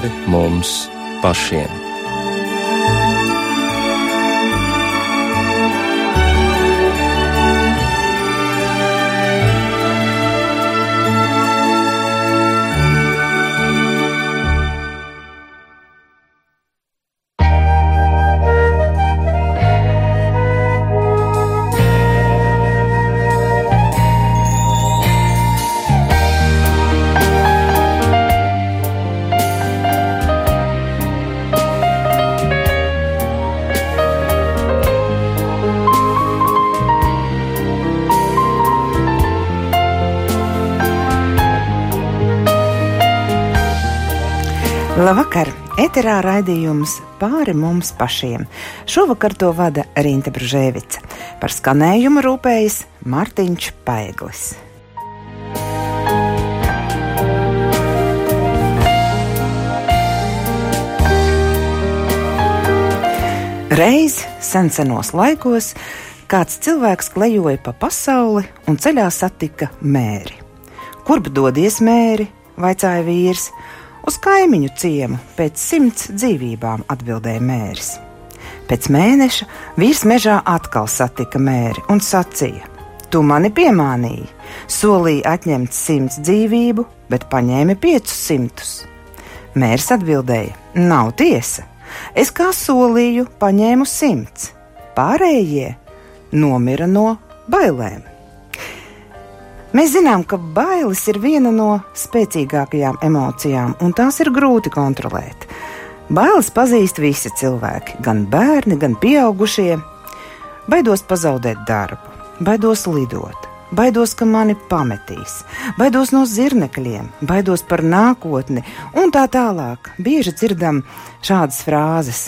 pāri mums pašiem. Eterā raidījums pāri mums pašiem. Šovakar to vada Rīta Brunēvica. Par skanējumu rūpējas Mārtiņš Paeglis. Reiz sensenos laikos kāds cilvēks klejoja pa pasauli un ceļā satika mēri. Kurp dodies mēri? vaicāja vīrs. Uz kaimiņu ciemu pēc simts dzīvībām atbildēja mērs. Pēc mēneša vīrs mežā atkal satika mēri un sacīja: Tu mani piemānīji, solīji atņemt simts dzīvību, bet paņēmi piecus simtus. Mērs atbildēja: Nav tiesa. Es kā solīju, paņēmu simts. Pārējie nomira no bailēm. Mēs zinām, ka bailes ir viena no spēcīgākajām emocijām, un tās ir grūti kontrolēt. Bailes pazīst visi cilvēki, gan bērni, gan pieaugušie. Baidos pazaudēt darbu, baidos lidot, baidos, ka mani pametīs, baidos no zirnekļiem, baidos par nākotni, un tā tālāk. Bieži dzirdam šādas frāzes,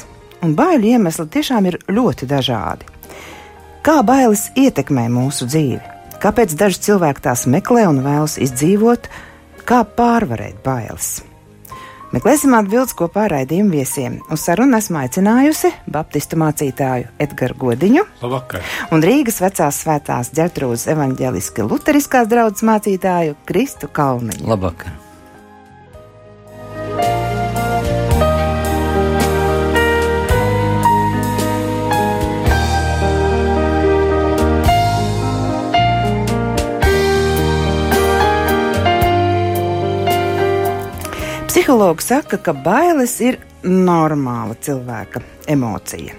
un baiļu iemesli tiešām ir ļoti dažādi. Kā bailes ietekmē mūsu dzīvi? Kāpēc daži cilvēki tās meklē un vēlas izdzīvot, kā pārvarēt bailes? Meklēsim atbildes kopā ar raidījumu viesiem. Uz sarunu esmu aicinājusi Baptistu mācītāju Edgars Godiņu Labvakar. un Rīgas vecās svētās ģertrūzes evaņģēliski luteriskās draudzes mācītāju Kristu Kalniņu. Labvakar! Psihologi saka, ka bailes ir normāla cilvēka emocija.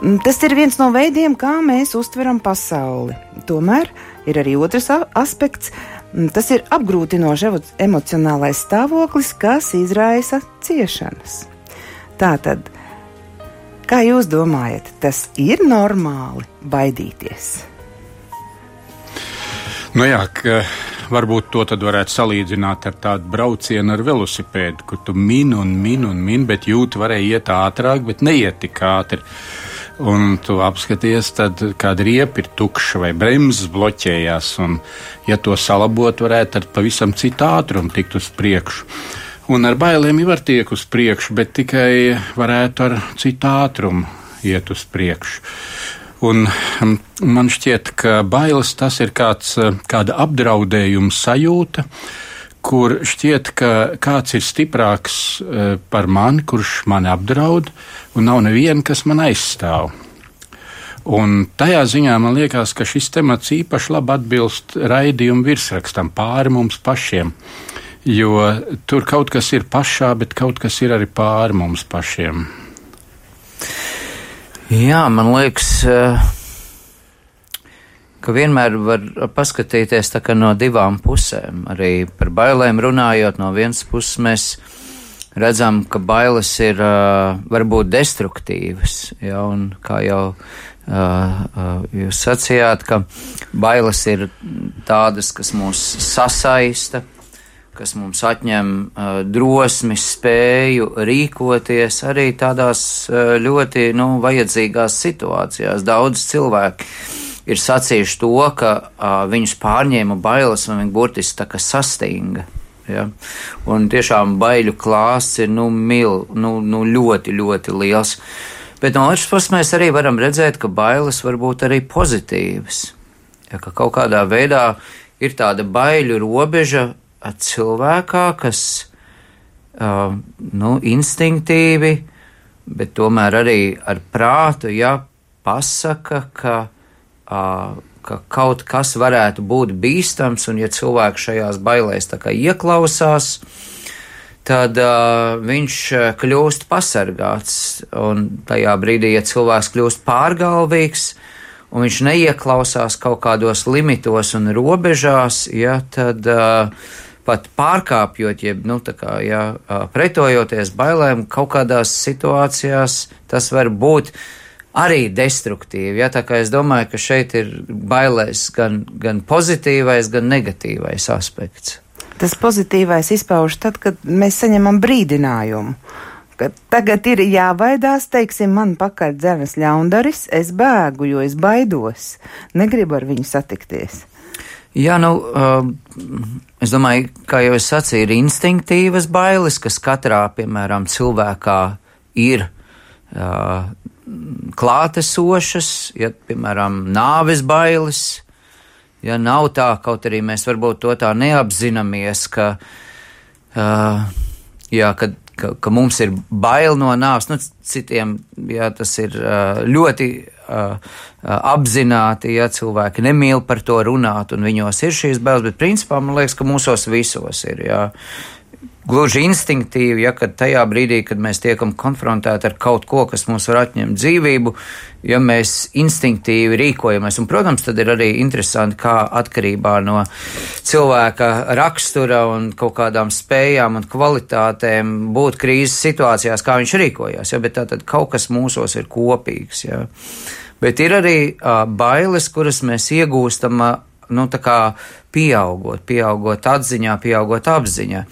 Mm, Tas ir viens no veidiem, kā mēs uztveram pasauli. Tomēr ir arī otrs aspekts. Mm, Tas ir apgrūtinošs emocionālais stāvoklis, kas izraisa ciešanas. Tātad, kā jūs domājat, tas ir normāli baidīties? Nu jā, ka varbūt to varētu salīdzināt ar tādu braucienu ar velosipēdu, kur tu min un min un min, bet jūti varēja iet ātrāk, bet neiet tik ātri. Un tu apskaties, tad kāda riepa ir tukša vai bremzes bloķējās. Un, ja to salabot, varētu ar pavisam citu ātrumu tikt uz priekšu. Un ar bailēm jau var tiek uz priekšu, bet tikai varētu ar citu ātrumu iet uz priekšu. Un mm, man šķiet, ka bailes tas ir kāds, eh, kāda apdraudējuma sajūta, kur šķiet, ka kāds ir stiprāks eh, par mani, kurš mani apdraud, un nav neviena, kas man aizstāv. Un tajā ziņā man liekas, ka šis temats īpaši labi atbilst raidījuma virsrakstam pāri mums pašiem. Jo tur kaut kas ir pašā, bet kaut kas ir arī pāri mums pašiem. Jā, man liekas, eh, ka vienmēr var paskatīties no divām pusēm. Arī par bailēm runājot, no vienas puses mēs redzam, ka bailes ir uh, varbūt destruktīvas. Ja, un kā jau uh, uh, jūs sacījāt, ka bailes ir tādas, kas mūs sasaista, kas mums atņem uh, drosmi, spēju rīkoties arī tādās uh, ļoti nu, vajadzīgās situācijās. Daudz cilvēku ir sacījuši to, ka uh, viņus pārņēma bailes un viņi burtiski tā kā sastinga. Ja? Un tiešām baiļu klāsts ir nu, mil, nu, nu, ļoti, ļoti liels. Bet no otras puses mēs arī varam redzēt, ka bailes var būt arī pozitīvas. Ja, ka kaut kādā veidā ir tāda baiļu robeža cilvēkā, kas uh, nu, instinktīvi, bet tomēr arī ar prātu, ja pasaka, ka, uh, ka kaut kas varētu būt bīstams, un ja cilvēks šajās bailēs ieklausās, tad uh, viņš kļūst pasargāts. Un tajā brīdī, ja cilvēks kļūst pārgalvīgs, un viņš neieklausās kaut kādos limitos un robežās, ja, tad uh, pat pārkāpjot, jeb nu, kā, ja, pretojoties bailēm, kaut kādās situācijās tas var būt arī destruktīvi. Ja, tā kā es domāju, ka šeit ir bailēs gan, gan pozitīvais, gan negatīvais aspekts. Tas pozitīvais izpaužas tad, kad mēs saņemam brīdinājumu ka tagad ir jābaidās, teiksim, man pakaļ dzemes ļaundaris, es bēgu, jo es baidos, negribu ar viņu satikties. Jā, nu, uh, es domāju, kā jau es sacīju, ir instinktīvas bailes, kas katrā, piemēram, cilvēkā ir uh, klātesošas, ja, piemēram, nāves bailes. Ja nav tā, kaut arī mēs varbūt to tā neapzināmies, ka, uh, jā, kad ka, ka mums ir bail no nāves. Nu, citiem jā, tas ir ļoti uh, apzināti, ja cilvēki nemīl par to runāt, un viņos ir šīs bailes, bet principā man liekas, ka mūsos visos ir. Jā gluži instinktīvi, ja tajā brīdī, kad mēs tiekam konfrontēti ar kaut ko, kas mums var atņemt dzīvību, ja mēs instinktīvi rīkojamies. Un, protams, tad ir arī interesanti, kā atkarībā no cilvēka rakstura un kaut kādām spējām un kvalitātēm būt krīzes situācijās, kā viņš rīkojās. Ja? Bet tātad kaut kas mūsos ir kopīgs. Ja? Bet ir arī uh, bailes, kuras mēs iegūstam. Uh, nu, pieaugot, pieaugot atziņā, pieaugot apziņā.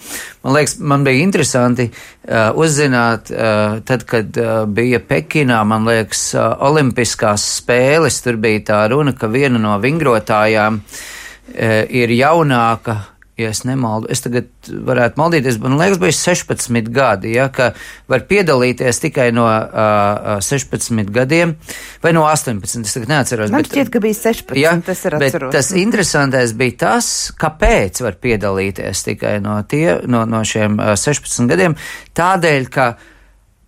Man liekas, man bija interesanti uh, uzzināt, uh, tad, kad uh, bija Pekinā, man liekas, uh, Olimpiskās spēles, tur bija tā runa, ka viena no vingrotājām uh, ir jaunāka ja es nemaldu, es tagad varētu maldīties, bet man liekas, bija 16 gadi, ja, ka var piedalīties tikai no uh, 16 gadiem vai no 18, es tagad neatceros. Man bet, šķiet, ka bija 16, ja, tas ir atceros. Tas interesantais bija tas, kāpēc var piedalīties tikai no, tie, no, no šiem uh, 16 gadiem, tādēļ, ka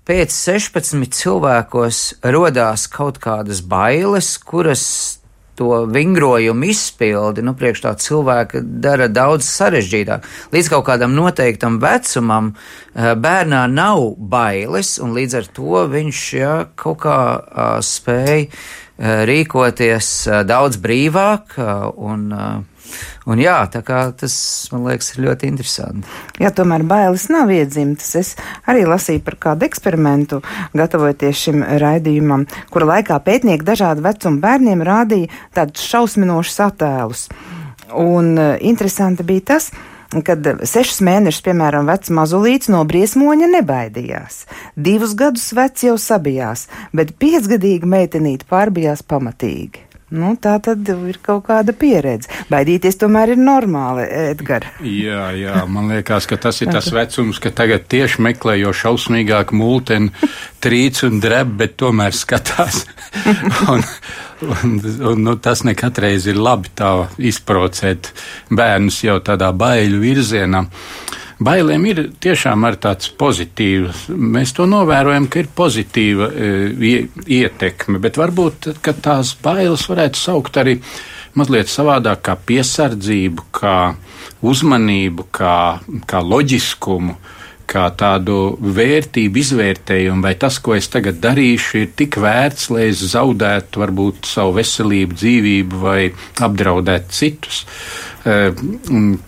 pēc 16 cilvēkos rodās kaut kādas bailes, kuras to vingrojumu izpildi, nu, priekš tā cilvēka dara daudz sarežģītāk. Līdz kaut kādam noteiktam vecumam eh, bērnā nav bailes, un līdz ar to viņš, jā, kaut kā spēj rīkoties daudz brīvāk un Un jā, tā kā tas man liekas ir ļoti interesanti. Jā, tomēr bailes nav iedzimtas. Es arī lasīju par kādu eksperimentu, gatavoties šim raidījumam, kura laikā pētnieki dažādu vecumu bērniem rādīja tādus šausminošus attēlus. Un uh, interesanti bija tas, kad sešus mēnešus, piemēram, vecs mazulīts no briesmoņa nebaidījās. Divus gadus vecs jau sabijās, bet piecgadīga meitenīte pārbijās pamatīgi. Nu, tā tad ir kaut kāda pieredze. Baidīties tomēr ir normāli, Edgars. Jā, jā, man liekas, ka tas ir tas vecums, ka tagad tieši meklē jau šausmīgāk mūteni, trīc un dreb, bet tomēr skatās. un, un, un, nu, tas nekatreiz ir labi tā izprocēt bērnus jau tādā baiļu virzienā. Uh, bailēm ir tiešām ar tāds pozitīvs. Mēs to novērojam, ka ir pozitīva e, ietekme, bet varbūt tās bailes varētu saukt arī mazliet savādāk kā piesardzību, kā uzmanību, kā, kā loģiskumu. Kā tādu vērtību izvērtējumu, vai tas, ko es tagad darīšu, ir tik vērts, lai es zaudētu varbūt savu veselību, dzīvību vai apdraudētu citus. Eh,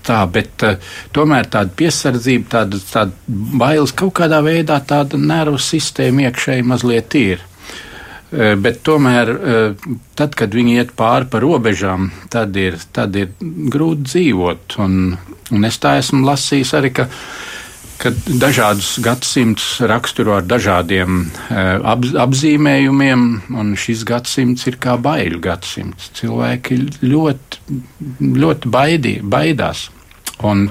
tā, bet eh, tomēr tāda piesardzība, tāda, tāda bailes kaut kādā veidā tāda nervu sistēma iekšēji mazliet ir. Eh, bet tomēr, tad, kad viņi iet pāri pa robežām, tad ir, tad ir grūti dzīvot. Un, un es tā esmu lasījis arī, ka ka dažādus gadsimtus raksturo ar dažādiem eh, ap, apzīmējumiem, un šis gadsimts ir kā baiļu gadsimts. Cilvēki ļoti, ļoti baidī, baidās, un,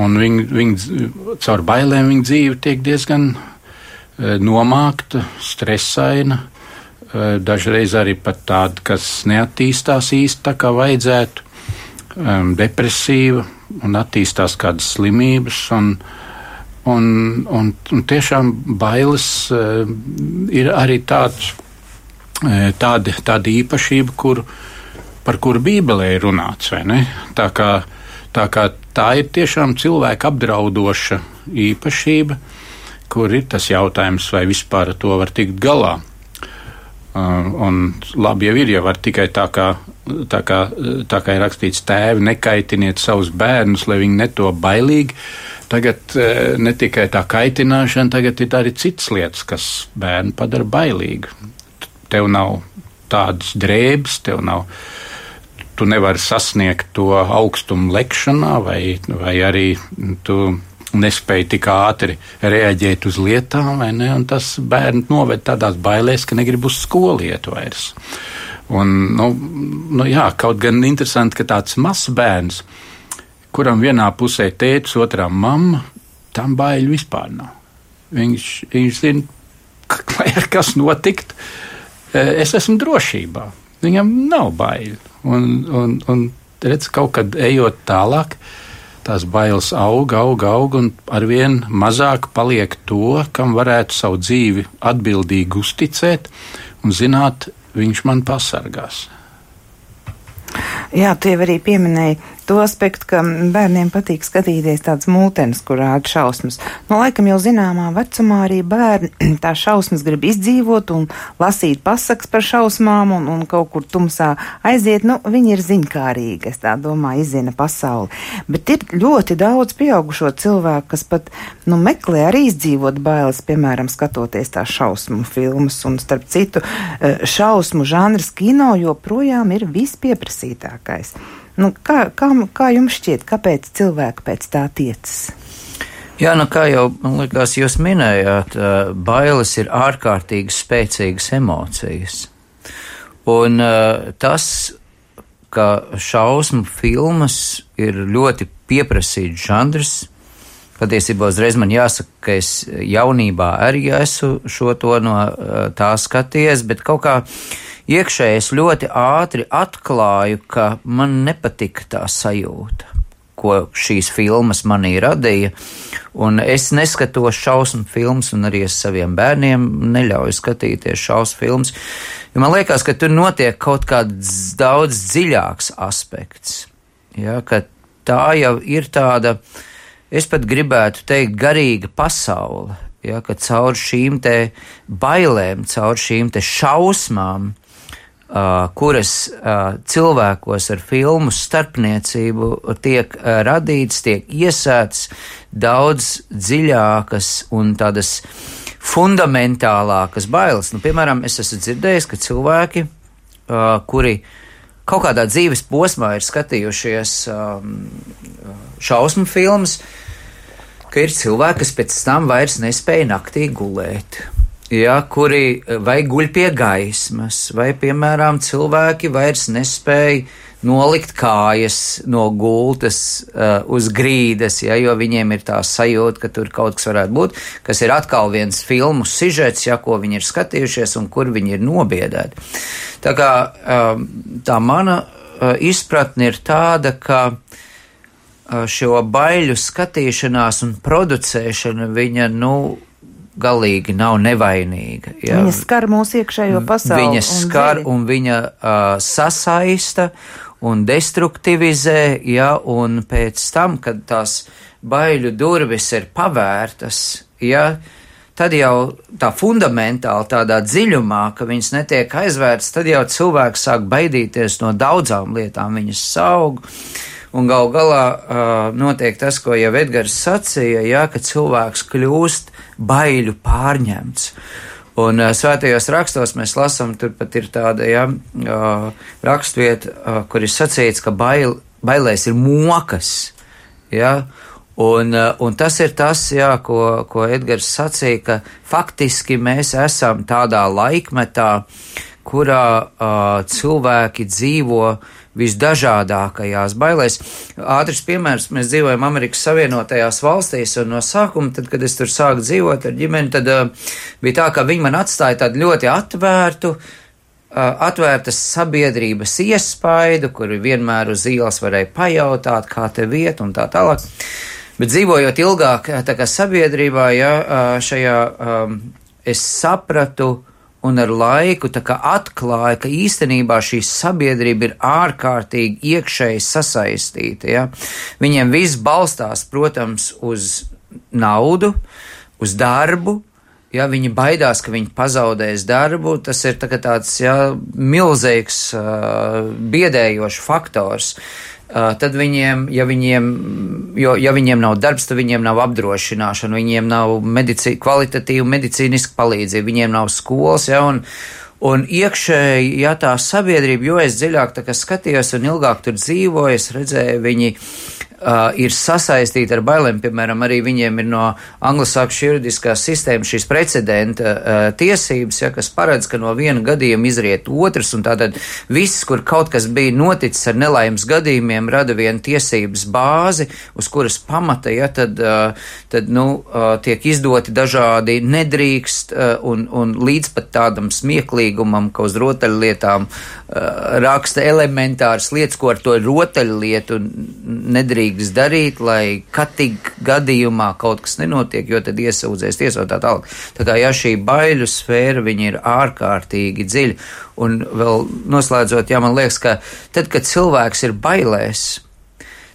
un viņi, viņi, caur bailēm viņa dzīve tiek diezgan eh, nomākta, stresaina, eh, dažreiz arī pat tāda, kas neattīstās īsti tā kā vajadzētu, depresīva un attīstās kādas slimības. Un, Un, un, un tiešām bailes uh, ir arī tāds, uh, tāda, tāda īpašība, kur, par kuru Bībelē ir runāts. Tā kā, tā kā tā ir tiešām cilvēka apdraudoša īpašība, kur ir tas jautājums, vai vispār ar to var tikt galā. Uh, un labi jau ir, ja var tikai tā kā, tā kā, tā kā ir rakstīts, tēvi nekaitiniet savus bērnus, lai viņi neto bailīgi. Tagad uh, ne tikai tā kaitināšana, tagad ir arī citas lietas, kas bērnu padara bailīgu. Tev nav tādas drēbes, tev nav. Tu nevari sasniegt to augstumu lekšanā, vai, vai arī tu nespēja tik ātri reaģēt uz lietām, ne, un tas bērnu noved tādās bailēs, ka negrib uz skolu iet vairs. Un, nu, nu, jā, kaut gan interesanti, ka tāds mazs bērns, kuram vienā pusē tēvs, otrā mamma, tam baiļu vispār nav. Viņš, viņš zina, lai ar kas notikt, e, es esmu drošībā. Viņam nav baiļu. Un, un, un redz, kaut kad ejot tālāk, tās bailes aug, aug, aug, un arvien mazāk paliek to, kam varētu savu dzīvi atbildīgi uzticēt un zināt, viņš man pasargās. Jā, tu jau arī pieminēji to aspektu, ka bērniem patīk skatīties tādas mūtenes, kur rāda šausmas. Nu, laikam jau zināmā vecumā arī bērni tā šausmas grib izdzīvot un lasīt pasakas par šausmām un, un kaut kur tumsā aiziet. Nu, viņi ir ziņkārīgi, es tā domāju, izzina pasauli. Bet ir ļoti daudz pieaugušo cilvēku, kas pat, nu, meklē arī izdzīvot bailes, piemēram, skatoties tās šausmu filmas un, starp citu, eh, šausmu žanrs kino joprojām ir vispieprasītākais. Nu, kā, kā, kā jums šķiet, kāpēc cilvēki pēc tā tiecas? Jā, nu kā jau liekas, jūs minējāt, bailes ir ārkārtīgi spēcīgas emocijas. Un tas, ka šausmu filmas ir ļoti pieprasīts žanrs, patiesībā uzreiz man jāsaka, ka es jaunībā arī esmu šo to no tā skaties, bet kaut kā iekšēji es ļoti ātri atklāju, ka man nepatika tā sajūta, ko šīs filmas manī radīja. Un es neskatos šausmu filmas, un arī es saviem bērniem neļauju skatīties šausmu filmas. Jo man liekas, ka tur notiek kaut kāds daudz dziļāks aspekts. Ja, tā jau ir tāda, es pat gribētu teikt, garīga pasaule. Ja, ka caur šīm bailēm, caur šīm šausmām, Uh, kuras cilvēkos ar filmu starpniecību tiek radīts, tiek iesēts daudz dziļākas un tādas fundamentālākas bailes. Nu, piemēram, es esmu dzirdējis, ka cilvēki, kuri kaut kādā dzīves posmā ir skatījušies šausmu filmas, ka ir cilvēki, kas pēc tam vairs nespēja naktī gulēt ja, kuri vai guļ pie gaismas, vai, piemēram, cilvēki vairs nespēja nolikt kājas no gultas uh, uz grīdas, ja, jo viņiem ir tā sajūta, ka tur kaut kas varētu būt, kas ir atkal viens filmu sižets, ja, ko viņi ir skatījušies un kur viņi ir nobiedēti. Tā kā uh, tā mana uh, izpratne ir tāda, ka šo baiļu skatīšanās un producēšana viņa, nu, galīgi nav nevainīga. Ja. Viņa skar mūsu iekšējo pasauli. Viņa skar un, un viņa uh, sasaista un destruktivizē, ja, un pēc tam, kad tās baiļu durvis ir pavērtas, ja, tad jau tā fundamentāli tādā dziļumā, ka viņas netiek aizvērtas, tad jau cilvēks sāk baidīties no daudzām lietām, viņas saug. Un gal galā uh, notiek tas, ko jau Edgars sacīja, ja, ka cilvēks kļūst baiļu pārņemts. Un uh, svētajos rakstos mēs lasām, tur pat ir tāda ja, uh, rakstvieta, uh, kur ir sacīts, ka bail, bailēs ir mokas. Ja, Un, un tas ir tas, jā, ko, ko Edgars sacīja, ka faktiski mēs esam tādā laikmetā, kurā uh, cilvēki dzīvo visdažādākajās bailēs. Ātrs piemērs, mēs dzīvojam Amerikas Savienotajās valstīs, un no sākuma, tad, kad es tur sāku dzīvot ar ģimeni, tad uh, bija tā, ka viņi man atstāja tādu ļoti atvērtu, uh, atvērtas sabiedrības iespaidu, kur vienmēr uz ielas varēja pajautāt, kā te vieta un tā tālāk. Bet dzīvojot ilgāk sabiedrībā, ja, šajā um, es sapratu, un ar laiku atklāja, ka īstenībā šī sabiedrība ir ārkārtīgi iekšēji sasaistīta. Ja? Viņiem viss balstās, protams, uz naudu, uz darbu. Ja viņi baidās, ka viņi pazaudēs darbu, tas ir tā tāds ja, milzīgs, uh, biedējošs faktors. Uh, tad viņiem, ja viņiem, jo, ja viņiem nav darbs, tad viņiem nav apdrošināšana, viņiem nav medici, kvalitatīva medicīniska palīdzība, viņiem nav skolas, ja, un, un iekšēji, ja tā sabiedrība, jo es dziļāk tā kā skatījos un ilgāk tur dzīvoju, es redzēju, viņi uh, ir sasaistīti ar bailēm. Piemēram, arī viņiem ir no anglosakšu juridiskās sistēmas šīs precedenta uh, tiesības, ja, kas paredz, ka no viena gadījuma izriet otrs, un tātad viss, kur kaut kas bija noticis ar nelaimes gadījumiem, rada vienu tiesības bāzi, uz kuras pamata, ja, tad, uh, tad nu, uh, tiek izdoti dažādi nedrīkst uh, un, un līdz pat tādam smieklīgumam, ka uz rotaļlietām uh, raksta elementāras lietas, ko ar to rotaļlietu nedrīkst darīt, lai katig gadījumā kaut kas nenotiek, jo tad iesūdzēs tiesot tā tālāk. Tā kā ja šī baiļu sfēra, ir ārkārtīgi dziļa. Un vēl noslēdzot, jā, man liekas, ka tad, kad cilvēks ir bailēs,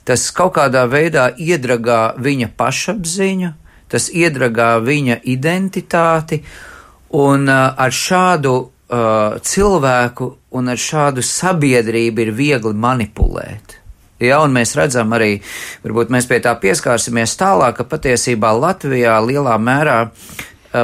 tas kaut kādā veidā iedragā viņa pašapziņu, tas iedragā viņa identitāti, un uh, ar šādu uh, cilvēku un ar šādu sabiedrību ir viegli manipulēt. Ja, un mēs redzam arī, varbūt mēs pie tā pieskārsimies tālāk, ka patiesībā Latvijā lielā mērā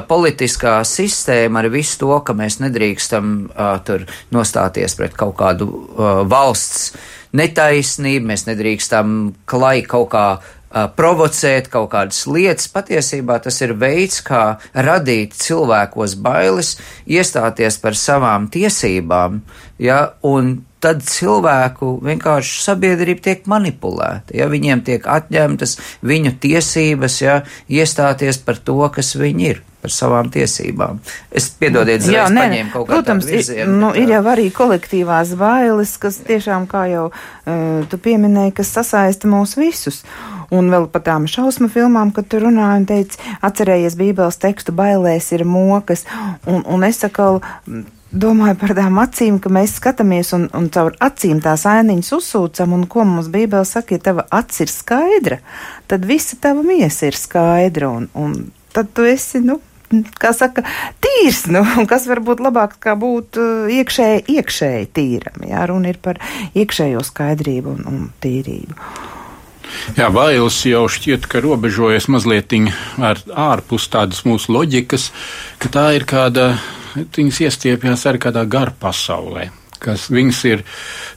politiskā sistēma ar visu to, ka mēs nedrīkstam uh, tur nostāties pret kaut kādu uh, valsts netaisnību, mēs nedrīkstam klai kaut kā provocēt kaut kādas lietas. Patiesībā tas ir veids, kā radīt cilvēkos bailes, iestāties par savām tiesībām, ja, un tad cilvēku vienkārši sabiedrība tiek manipulēta. Ja viņiem tiek atņemtas viņu tiesības, ja iestāties par to, kas viņi ir. Par savām tiesībām. Es piedodiet, Jā, nē, paņēmu kaut kādu Protams, virzienu, ir, nu, ir jau arī kolektīvās bailes, kas tiešām, kā jau uh, tu pieminēji, kas sasaista mūs visus. Un vēl par tām šausmu filmām, kad tu runāji un teici, atcerējies Bībeles tekstu, bailēs ir mokas. Un, un es saku, domāju par tām acīm, ka mēs skatāmies un, un caur acīm tās ainiņas uzsūcam, un ko mums Bībele saka, ja tava acis ir skaidra, tad visa tava miesa ir skaidra, un, un tad tu esi, nu, kā saka, tīrs, nu, kas var būt labāk, kā būt uh, iekšēji, iekšēji tīram, jā, runa ir par iekšējo skaidrību un, un tīrību. Jā, bailes jau šķiet, ka robežojas mazliet ar ārpus tādas mūsu loģikas, ka tā ir kāda viņas iestiepjas arī kādā garu pasaulē kas viņas ir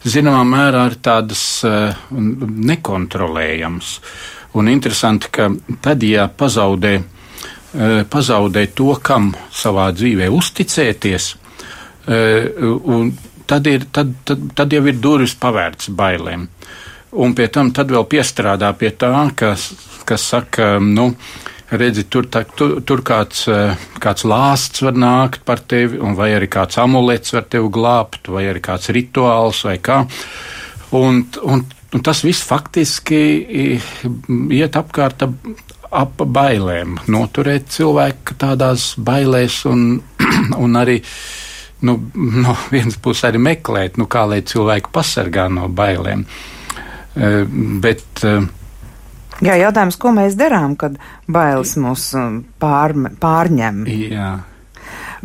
zināmā mērā tādas uh, nekontrolējamas. Un interesanti, ka tad, ja pazaudē, pazaudē to, kam savā dzīvē uzticēties, uh, tad, ir, tad, tad, tad jau ir durvis pavērts bailēm. Un pie tam vēl piestrādā pie tā, kas, kas saka, nu, redzi, tur, tā, tur, tur kāds, eh, kāds lāsts var nākt par tevi, vai arī kāds amulets var tevi glābt, vai arī kāds rituāls vai kā. Un, un, un tas viss faktiski iet apkārt ap, bailēm, noturēt cilvēku tādās bailēs un, un arī. Nu, no vienas puses arī meklēt, nu, kā lai cilvēku pasargā no bailēm. Uh, bet uh, Jā, jautājums, ko mēs darām, kad bailes mūs um, pār, pārņem? Jā.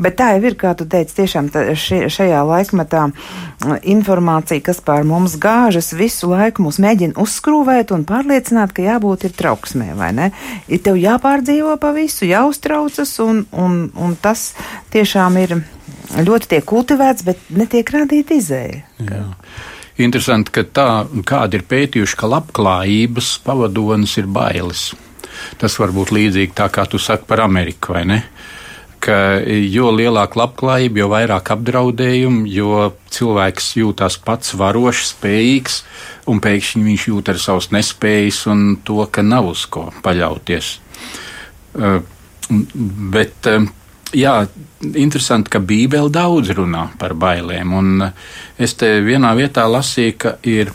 Bet tā jau ir, kā tu teici, tiešām ši, šajā laikmetā uh, informācija, kas pār mums gāžas, visu laiku mūs mēģina uzskrūvēt un pārliecināt, ka jābūt ir trauksmē, vai ne? Ir tev jāpārdzīvo pa visu, jāuztraucas, un, un, un tas tiešām ir ļoti tiek kultivēts, bet netiek rādīta izēja. Jā. Interesanti, ka tā, kādi ir pētījuši, ka labklājības pavadonis ir bailes. Tas var būt līdzīgi tā, kā tu saki par Ameriku, vai ne? Ka jo lielāka labklājība, jo vairāk apdraudējumu, jo cilvēks jūtas pats varošs, spējīgs, un pēkšņi viņš jūt ar savas nespējas un to, ka nav uz ko paļauties. Uh, bet uh, jā, interesanti, ka Bībele daudz runā par bailēm. Un es te vienā vietā lasīju, ka ir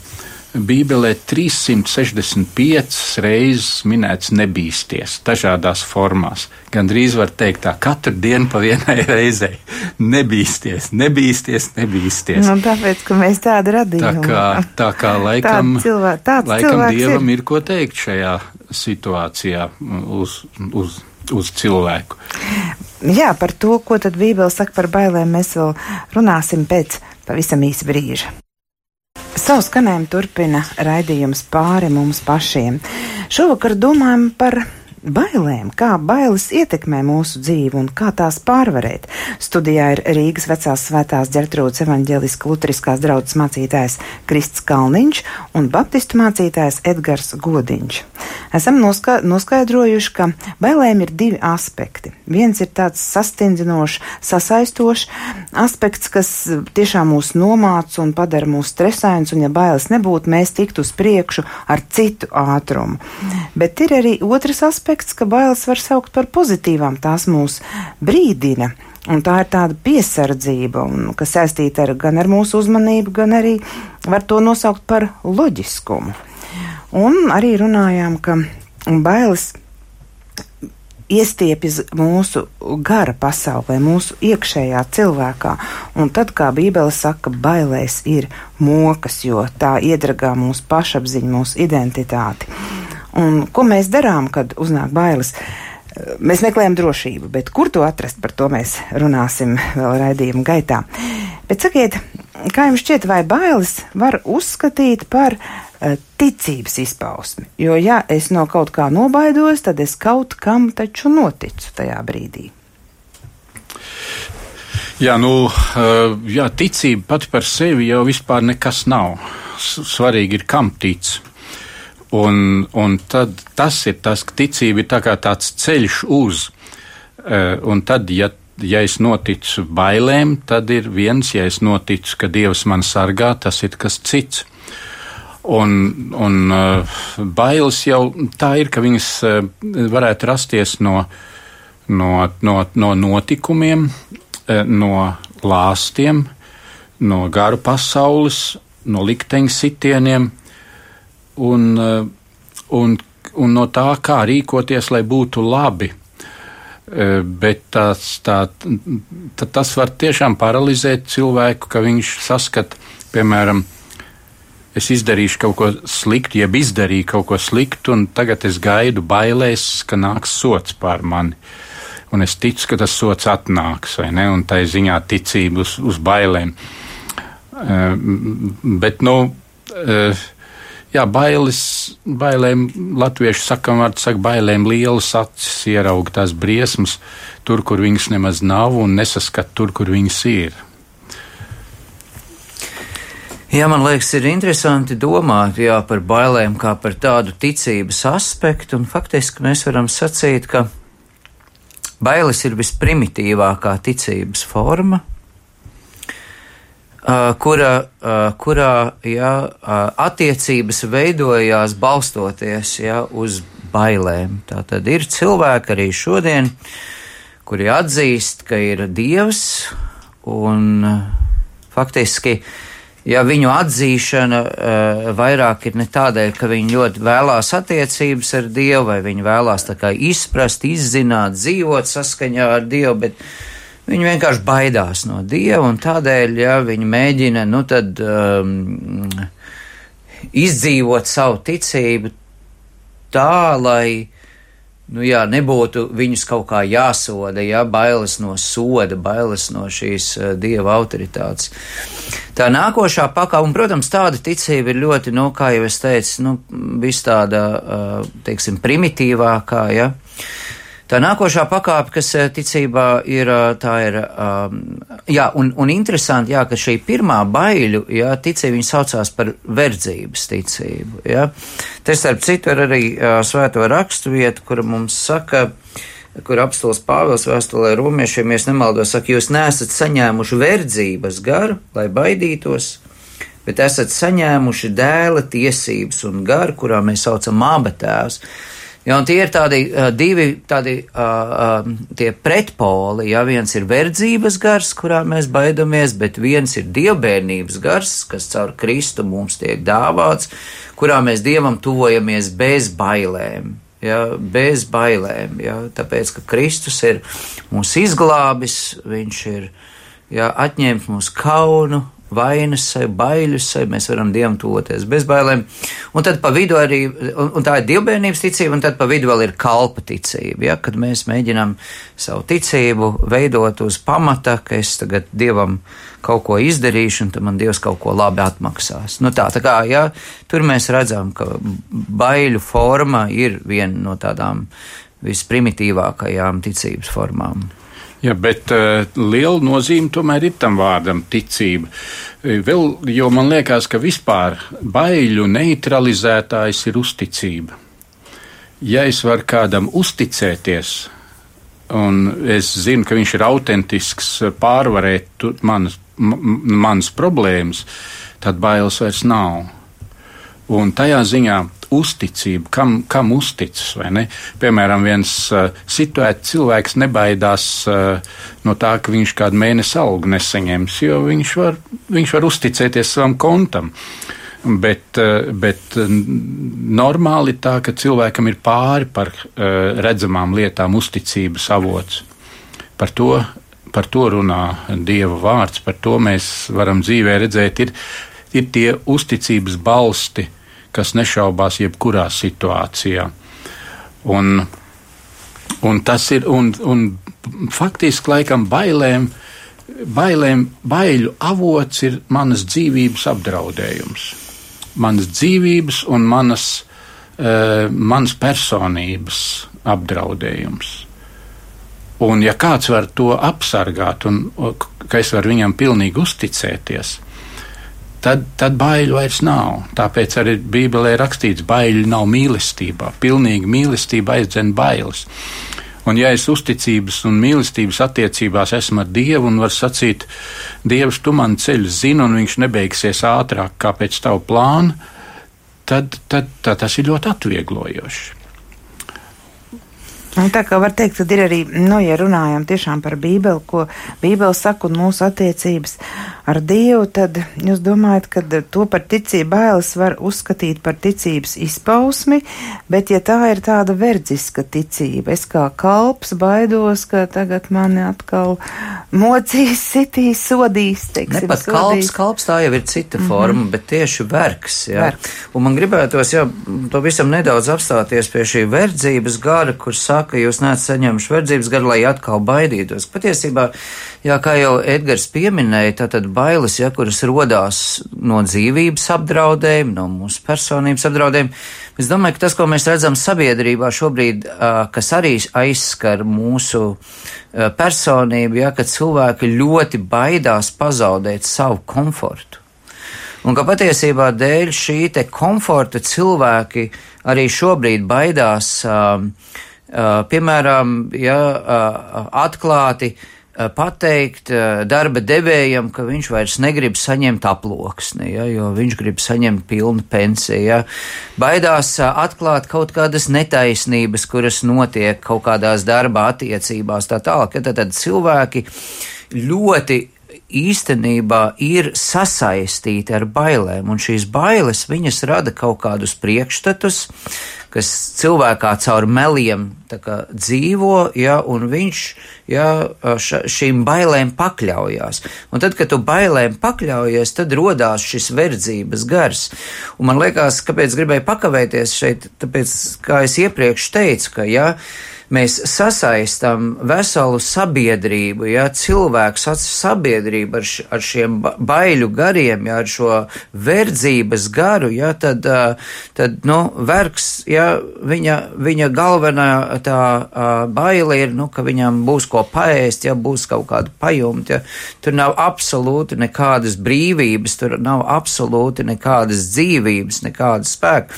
Bībelē 365 reizes minēts nebīsties, dažādās formās. Gan drīz var teikt, tā katru dienu pa vienai reizei - nebīsties, nebīsties, nebīsties. Nu, tāpēc, ka mēs tādu radījām. Tā kā, tā kā laikam, cilvē, laikam dievam ir. ir ko teikt šajā situācijā uz, uz, uz cilvēku. Jā, par to, ko tad Bībele saka par bailēm, mēs vēl runāsim pēc pavisam īsa brīža. Savu skanējumu turpina raidījums pāri mums pašiem. Šovakar domājam par bailēm, kā bailes ietekmē mūsu dzīvi un kā tās pārvarēt. Studijā ir Rīgas vecās svētās ģertrūdas evaņģeliska lutriskās draudzes mācītājs Krists Kalniņš un baptistu mācītājs Edgars Godiņš. Esam noska noskaidrojuši, ka bailēm ir divi aspekti. Viens ir tāds sastindzinošs, sasaistošs aspekts, kas tiešām mūs nomāca un padara mūs stresains, un ja bailes nebūtu, mēs tiktu uz priekšu ar citu ātrumu. Bet ir arī otrs aspekts, aspekts, ka bailes var saukt par pozitīvām, tās mūs brīdina. Un tā ir tāda piesardzība, un, kas saistīta ar, gan ar mūsu uzmanību, gan arī var to nosaukt par loģiskumu. Un arī runājām, ka bailes iestiepjas mūsu gara pasaulē, mūsu iekšējā cilvēkā. Un tad, kā Bībele saka, bailēs ir mokas, jo tā iedragā mūsu pašapziņu, mūsu identitāti. Un ko mēs darām, kad uznāk bailes? Mēs meklējam drošību, bet kur to atrast, par to mēs runāsim vēl raidījuma gaitā. Bet sakiet, kā jums šķiet, vai bailes var uzskatīt par uh, ticības izpausmi? Jo, ja es no kaut kā nobaidos, tad es kaut kam taču noticu tajā brīdī. Jā, nu, uh, jā, ticība pati par sevi jau vispār nekas nav. Svarīgi ir, kam tic. Un, un tad tas ir tas, ka ticība ir tā kā tāds ceļš uz. Uh, un tad, ja, ja es noticu bailēm, tad ir viens, ja es noticu, ka Dievs man sargā, tas ir kas cits. Un, un uh, bailes jau tā ir, ka viņas uh, varētu rasties no, no, no, no notikumiem, no lāstiem, no garu pasaules, no likteņa sitieniem un, eh, un, un no tā, kā rīkoties, lai būtu labi. Eh, bet tas, tā, tas var tiešām paralizēt cilvēku, ka viņš saskata, piemēram, es izdarīšu kaut ko sliktu, jeb izdarīju kaut ko sliktu, un tagad es gaidu bailēs, ka nāks sots pār mani. Un es ticu, ka tas sots atnāks, vai ne? Un tā ir ziņā ticība uz, uz bailēm. Uh, bet, nu, uh, Jā, bailes, bailēm, latviešu sakam, vārds saka, bailēm lielas acis ierauga tās briesmas tur, kur viņas nemaz nav un nesaskat tur, kur viņas ir. Jā, man liekas, ir interesanti domāt jā, par bailēm kā par tādu ticības aspektu, un faktiski mēs varam sacīt, ka bailes ir visprimitīvākā ticības forma, kura, kurā jā, attiecības veidojās balstoties jā, uz bailēm. Tā tad ir cilvēki arī šodien, kuri atzīst, ka ir dievs, un faktiski ja viņu atzīšana uh, vairāk ir ne tādēļ, ka viņi ļoti vēlās attiecības ar Dievu, vai viņi vēlās izprast, izzināt, dzīvot saskaņā ar Dievu, bet Viņi vienkārši baidās no dieva, un tādēļ, ja viņi mēģina, nu tad um, izdzīvot savu ticību tā, lai, nu jā, nebūtu viņus kaut kā jāsoda, ja bailes no soda, bailes no šīs uh, dieva autoritātes. Tā nākošā pakā, un, protams, tāda ticība ir ļoti, nu, kā jau es teicu, nu, vis tāda, uh, teiksim, primitīvākā, ja. Tā nākošā pakāpe, kas eh, ticībā ir, eh, tā ir, um, jā, un, un interesanti, jā, ka šī pirmā baiļu, jā, ticība viņa saucās par verdzības ticību, jā. Te starp citu ir arī uh, svēto rakstu vieta, kura mums saka, kur apstols Pāvils vēstulē romiešiem, ja nemaldos, saka, jūs nesat saņēmuši verdzības garu, lai baidītos, bet esat saņēmuši dēla tiesības un garu, kurā mēs saucam māba tēvs Ja, tie ir tādi uh, divi tādi, uh, uh, pretpoli. Ja viens ir verdzības gars, kurā mēs baidamies, bet viens ir dievbijības gars, kas caur Kristu mums tiek dāvāts, kurā mēs dievam tuvojamies bez bailēm. Ja, bez bailēm, ja, tāpēc ka Kristus ir mūs izglābis, Viņš ir ja, atņēmis mūsu kaunu, vainas sev, mēs varam dievam toties bez bailēm. Un tad pa vidu arī, un, un tā ir dievbijības ticība, un tad pa vidu vēl ir kalpa ticība, ja, kad mēs mēģinām savu ticību veidot uz pamata, ka es tagad dievam kaut ko izdarīšu, un tad man dievs kaut ko labi atmaksās. Nu tā, tā kā, ja, tur mēs redzam, ka baiļu forma ir viena no tādām visprimitīvākajām ticības formām. Ja, bet uh, liela nozīme tomēr ir tam vārdam ticība. Eh, vēl, jo man liekas, ka vispār baiļu neutralizētājs ir uzticība. Ja es varu kādam uzticēties, un es zinu, ka viņš ir autentisks, pārvarēt manas, manas problēmas, tad bailes vairs nav. Un tajā ziņā uzticība, kam, kam uzticas. Piemēram, viens uh, situēts cilvēks nebaidās uh, no tā, ka viņš kādu mēnesi algu nesaņems, jo viņš var, viņš var uzticēties savam kontam. Bet, uh, bet normāli tā, ka cilvēkam ir pāri par redzamām lietām uzticības avots. Par to, par to runā Dieva vārds, par to mēs varam dzīvē redzēt, ir, ir tie uzticības balsti, uh, kas nešaubās jebkurā situācijā. Un, un tas ir, un, un faktiski laikam bailēm, bailēm, baiļu avots ir manas dzīvības apdraudējums. Manas dzīvības un manas, uh, manas personības apdraudējums. Un ja kāds var to apsargāt un ka es varu viņam pilnīgi uzticēties, tad, tad baiļu vairs nav. Tāpēc arī Bībelē rakstīts, baiļu nav mīlestībā. Pilnīgi mīlestība aizdzen bailes. Un, ja es uzticības un mīlestības attiecībās esmu ar Dievu un varu sacīt, Dievs, tu man ceļu zini, un viņš nebeigsies ātrāk kā pēc tavu plānu, tad, tad, tad tas ir ļoti atvieglojoši. Un tā kā var teikt, tad ir arī, nu, ja runājam tiešām par Bībeli, ko Bībeli saka un mūsu attiecības ar Dievu, tad jūs domājat, ka to par ticību bailes var uzskatīt par ticības izpausmi, bet ja tā ir tāda verdziska ticība, es kā kalps baidos, ka tagad mani atkal mocīs, sitīs, sodīs, teiksim, ne pat sodīs. kalps, kalps tā jau ir cita mm -hmm. forma, bet tieši vergs, jā. Vergs. Un man gribētos, jā, to visam nedaudz apstāties pie šī verdzības gara, kur sāk saka, jūs neesat saņēmuši verdzības garu, lai atkal baidītos. Patiesībā, jā, kā jau Edgars pieminēja, tātad bailes, ja, kuras rodās no dzīvības apdraudējuma, no mūsu personības apdraudējuma, es domāju, ka tas, ko mēs redzam sabiedrībā šobrīd, kas arī aizskar mūsu personību, ja, kad cilvēki ļoti baidās pazaudēt savu komfortu. Un ka patiesībā dēļ šī te komforta cilvēki arī šobrīd baidās uh, Uh, piemēram, ja uh, atklāti uh, pateikt darba devējam, ka viņš vairs negrib saņemt aploksni, ja, jo viņš grib saņemt pilnu pensiju. Ja. Baidās atklāt kaut kādas netaisnības, kuras notiek kaut kādās darba attiecībās, tā tālāk. Ja, tad, tad cilvēki ļoti īstenībā ir sasaistīti ar bailēm, un šīs bailes viņas rada kaut kādus priekšstatus, kas cilvēkā caur meliem kā, dzīvo, ja, un viņš ja, ša, šīm bailēm pakļaujās. Un tad, kad tu bailēm pakļaujies, tad rodās šis verdzības gars. Un man liekas, kāpēc gribēju pakavēties šeit, tāpēc, kā es iepriekš teicu, ka, ja, mēs sasaistam veselu sabiedrību, ja cilvēks sabiedrību ar, š, ar šiem baiļu gariem, ja ar šo verdzības garu, ja tad, tad nu, vergs, ja viņa, viņa galvenā tā baile ir, nu, ka viņam būs ko paēst, ja būs kaut kāda pajumta, ja tur nav absolūti nekādas brīvības, tur nav absolūti nekādas dzīvības, nekādas spēka.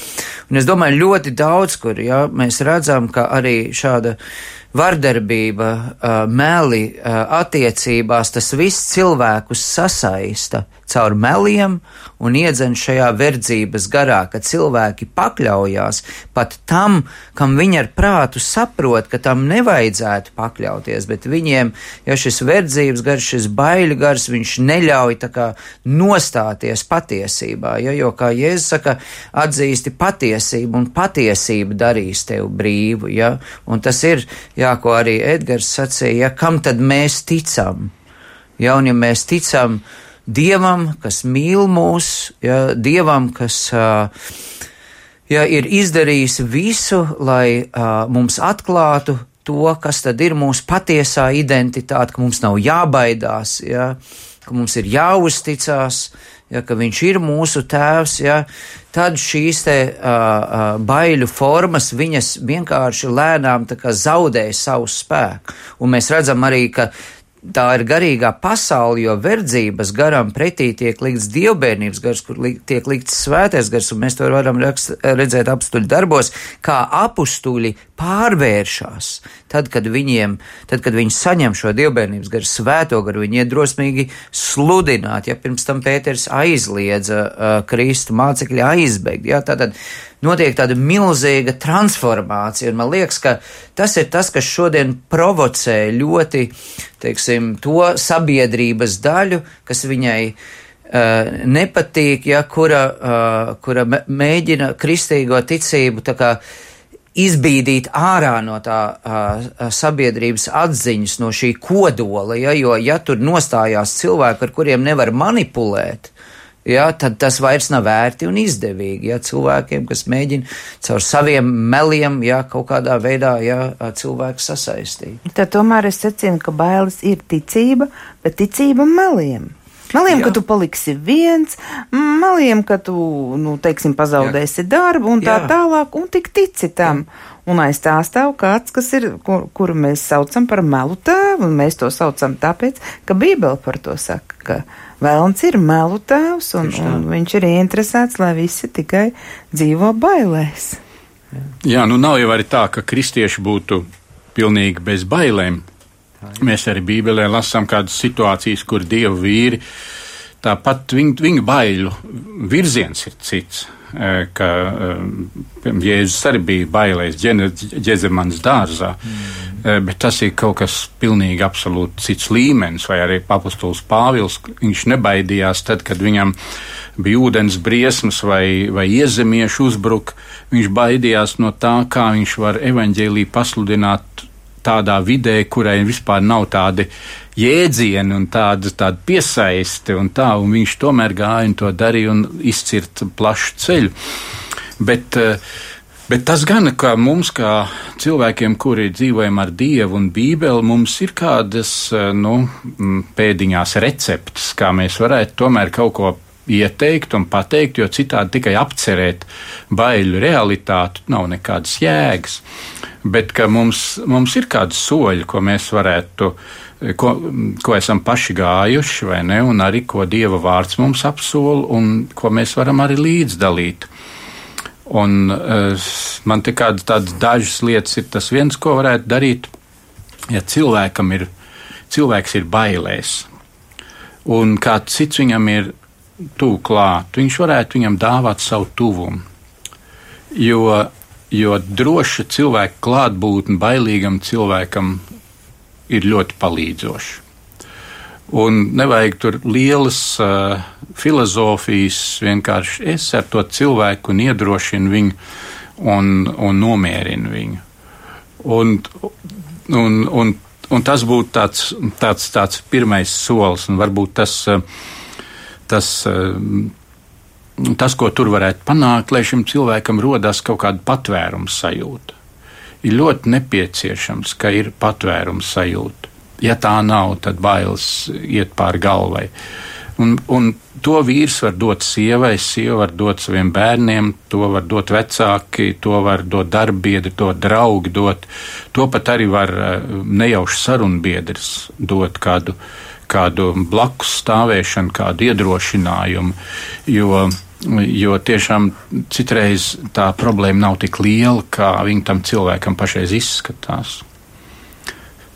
Un es domāju, ļoti daudz, kur, ja mēs redzam, ka arī šāda tāda vardarbība, meli attiecībās, tas viss cilvēkus sasaista caur meliem un iedzen šajā verdzības garā, ka cilvēki pakļaujās pat tam, kam viņi ar prātu saprot, ka tam nevajadzētu pakļauties, bet viņiem, ja šis verdzības gars, šis baiļu gars, viņš neļauj tā kā nostāties patiesībā, ja, jo, kā Jēzus saka, atzīsti patiesību un patiesība darīs tevi brīvu, ja, un tas ir, jā, ko arī Edgars sacīja, ja, kam tad mēs ticam? Ja, un ja mēs ticam Dievam, kas mīl mūs, ja, Dievam, kas ja, ir izdarījis visu, lai mums atklātu to, kas tad ir mūsu patiesā identitāte, ka mums nav jābaidās, ja, ka mums ir jāuzticās, ja, ka viņš ir mūsu tēvs, ja, tad šīs te uh, baiļu formas, viņas vienkārši lēnām zaudē savu spēku. Un mēs redzam arī, ka tā ir garīgā pasaule, jo verdzības garam pretī tiek likts dievbijības gars, kur li, tiek likts svētais gars, un mēs to varam rakst, redzēt apstuļu darbos, kā apstuļi pārvēršas. Tad, kad viņiem, tad, kad viņi saņem šo dievbijības garu, svēto garu, viņi iet drosmīgi sludināt, ja pirms tam Pēters aizliedza uh, Kristu mācekļi aizbēgt. Ja, tātad, notiek tāda milzīga transformācija, un man liekas, ka tas ir tas, kas šodien provocē ļoti, teiksim, to sabiedrības daļu, kas viņai uh, nepatīk, ja kura, uh, kura mēģina kristīgo ticību tā kā izbīdīt ārā no tā uh, sabiedrības atziņas, no šī kodola, ja, jo ja tur nostājās cilvēki, ar kuriem nevar manipulēt, ja, tad tas vairs nav vērti un izdevīgi. Ja, cilvēkiem, kas mēģina caur saviem meliem ja, kaut kādā veidā ja, cilvēku sasaistīt. Tad tomēr es secinu, ka bailes ir ticība, bet ticība meliem. Meliem, Jā. ka tu paliksi viens, meliem, ka tu, nu, teiksim, pazaudēsi Jā. darbu un tā Jā. tālāk, un tik tici tam. Jā. Un aiz tā stāv kāds, kas ir, kur, kuru mēs saucam par melu tēvu, un mēs to saucam tāpēc, ka Bībele par to saka, ka Vēlns ir melu tēvs, un, un viņš ir ieinteresēts, lai visi tikai dzīvo bailēs. Jā, nu nav jau arī tā, ka kristieši būtu pilnīgi bez bailēm. Mēs arī Bībelē lasām kādas situācijas, kur dievu vīri, tāpat viņu, viņu baiļu virziens ir cits. Eh, ka eh, Jēzus arī bija bailēs ģezemanas dārzā. Mm. Bet tas ir kaut kas pilnīgi absolūti cits līmenis, vai arī apustulis Pāvils. Viņš nebaidījās tad, kad viņam bija ūdens briesmas vai, vai iezemiešu uzbruk. Viņš baidījās no tā, kā viņš var evaņģēlī pasludināt tādā vidē, kurai vispār nav tādi jēdzieni un tāda, tāda piesaisti un tā, un viņš tomēr gāja un to darīja un izcirt plašu ceļu. Bet, uh, Bet tas gan, ka mums, kā cilvēkiem, kuri dzīvojam ar Dievu un Bībeli, mums ir kādas eh, nu, pēdiņās receptes, kā mēs varētu tomēr kaut ko ieteikt un pateikt, jo citādi tikai apcerēt baiļu realitāti nav nekādas jēgas. Bet mums, mums ir kādi soļi, ko mēs varētu, ko, ko esam paši gājuši, vai ne, un arī ko Dieva vārds mums apsola, un ko mēs varam arī līdzdalīt. Un, man te kādas tādas dažas lietas ir tas viens, ko varētu darīt, ja cilvēkam ir, cilvēks ir bailēs, un kāds cits viņam ir tuvu klāt, viņš varētu viņam dāvāt savu tuvumu. Jo, jo droša cilvēka klātbūtne bailīgam cilvēkam ir ļoti palīdzoša. Un nevajag tur lielas uh, filozofijas, vienkārši es ar to cilvēku un iedrošinu viņu un, un nomierinu viņu. Un, un, un, un tas būtu tāds, tāds, tāds pirmais solis, un varbūt tas, tas, tas, ko tur varētu panākt, lai šim cilvēkam rodas kaut kāda patvērums sajūta. Ir ļoti nepieciešams, ka ir patvērums sajūta ja tā nav, tad bailes iet pāri galvai. Un, un to vīrs var dot sievai, sieva var dot saviem bērniem, to var dot vecāki, to var dot darbiedri, to draugi dot. To pat arī var eh, nejauši sarunbiedrs dot kādu, kādu blakus stāvēšanu, kādu iedrošinājumu. Jo, jo tiešām citreiz tā problēma nav tik liela, kā viņa tam cilvēkam pašreiz izskatās.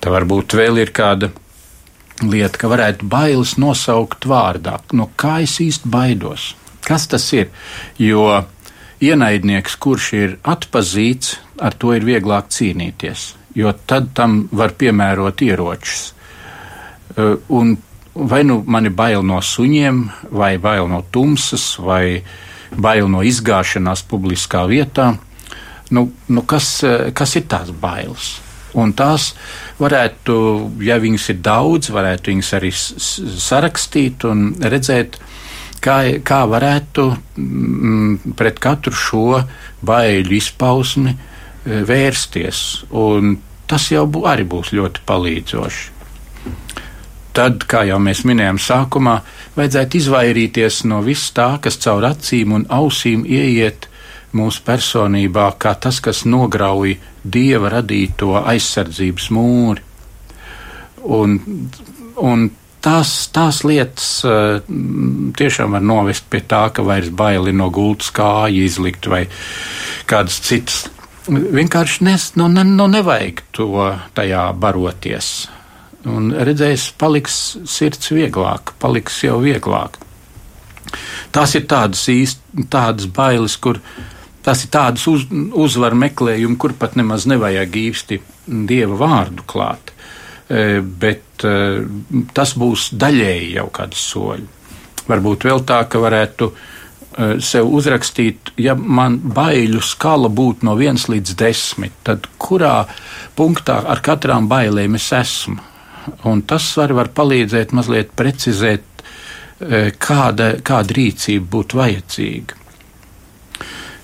Tā varbūt vēl ir kāda lieta, ka varētu bailes nosaukt vārdā. No kā es īsti baidos? Kas tas ir? Jo ienaidnieks, kurš ir atpazīts, ar to ir vieglāk cīnīties, jo tad tam var piemērot ieročus. Un vai nu man ir bail no suņiem, vai bail no tumsas, vai bail no izgāšanās publiskā vietā, nu, nu kas, kas ir tās bailes? Un tās varētu, ja viņas ir daudz, varētu viņas arī sarakstīt un redzēt, kā, kā varētu mm, pret katru šo baiļu izpausmi e, vērsties. Un tas jau bū, arī būs ļoti palīdzoši. Tad, kā jau mēs minējām sākumā, vajadzētu izvairīties no viss tā, kas caur acīm un ausīm ieiet mūsu personībā, kā tas, kas nograuj dieva radīto aizsardzības mūri. Un, un tās, tās lietas uh, tiešām var novest pie tā, ka vairs baili no gultas kāja izlikt vai kādas citas. Vienkārši nes, nu, ne, nu nevajag to tajā baroties. Un redzēs, paliks sirds vieglāk, paliks jau vieglāk. Tās ir tādas īsti, tādas bailes, kur tās ir tādas uz, uzvaru meklējumi, kur pat nemaz nevajag īsti dieva vārdu klāt. E, bet e, tas būs daļēji jau kāds soļi. Varbūt vēl tā, ka varētu e, sev uzrakstīt, ja man baiļu skala būtu no 1 līdz 10, tad kurā punktā ar katrām bailēm es esmu? Un tas var, var palīdzēt mazliet precizēt, kāda, kāda rīcība būtu vajadzīga.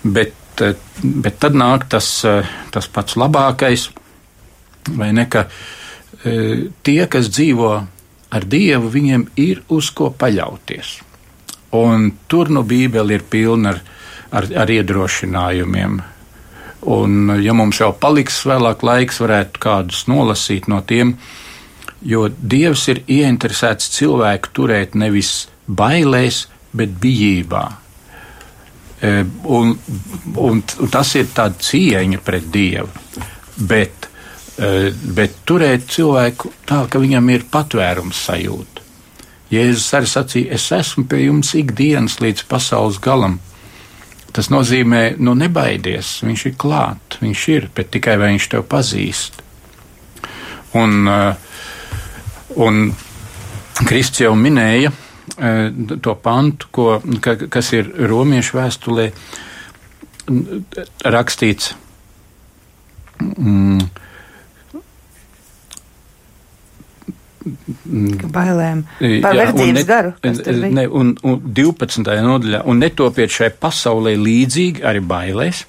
Bet, bet tad nāk tas, tas pats labākais, vai ne, ka uh, E, tie, kas dzīvo ar Dievu, viņiem ir uz ko paļauties. Un tur nu Bībele ir pilna ar, ar, ar iedrošinājumiem. Un, ja mums jau paliks vēlāk laiks, varētu kādus nolasīt no tiem, jo Dievs ir ieinteresēts cilvēku turēt nevis bailēs, bet bijībā. E, un, un, un tas ir tāds cieņa pret Dievu. Bet Eh, bet turēt cilvēku tā, ka viņam ir patvērums sajūta. Jēzus arī sacīja, es esmu pie jums ikdienas līdz pasaules galam. Tas nozīmē, nu nebaidies, viņš ir klāt, viņš ir, bet tikai vai viņš tev pazīst. Un, eh, un Kristus jau minēja eh, to pantu, ko, ka, kas ir romiešu vēstulē rakstīts. Mm, bailēm, par verdzības garu. Ne, un, un 12. nodaļā, un netopiet šai pasaulē līdzīgi arī bailēs,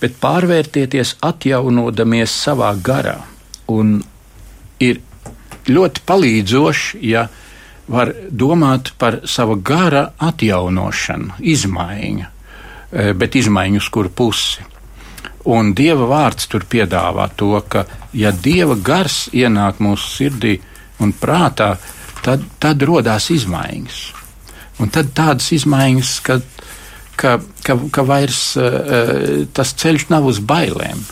bet pārvērtieties atjaunodamies savā garā. Un ir ļoti palīdzoši, ja var domāt par sava gara atjaunošanu, izmaiņu, e, bet izmaiņu uz kuru pusi. Un Dieva vārds tur piedāvā to, ka, ja Dieva gars ienāk mūsu sirdī, un prātā, tad, tad radās izmaiņas. Un tad tādas izmaiņas, ka, ka, ka, ka vairs uh, tas ceļš nav uz bailēm.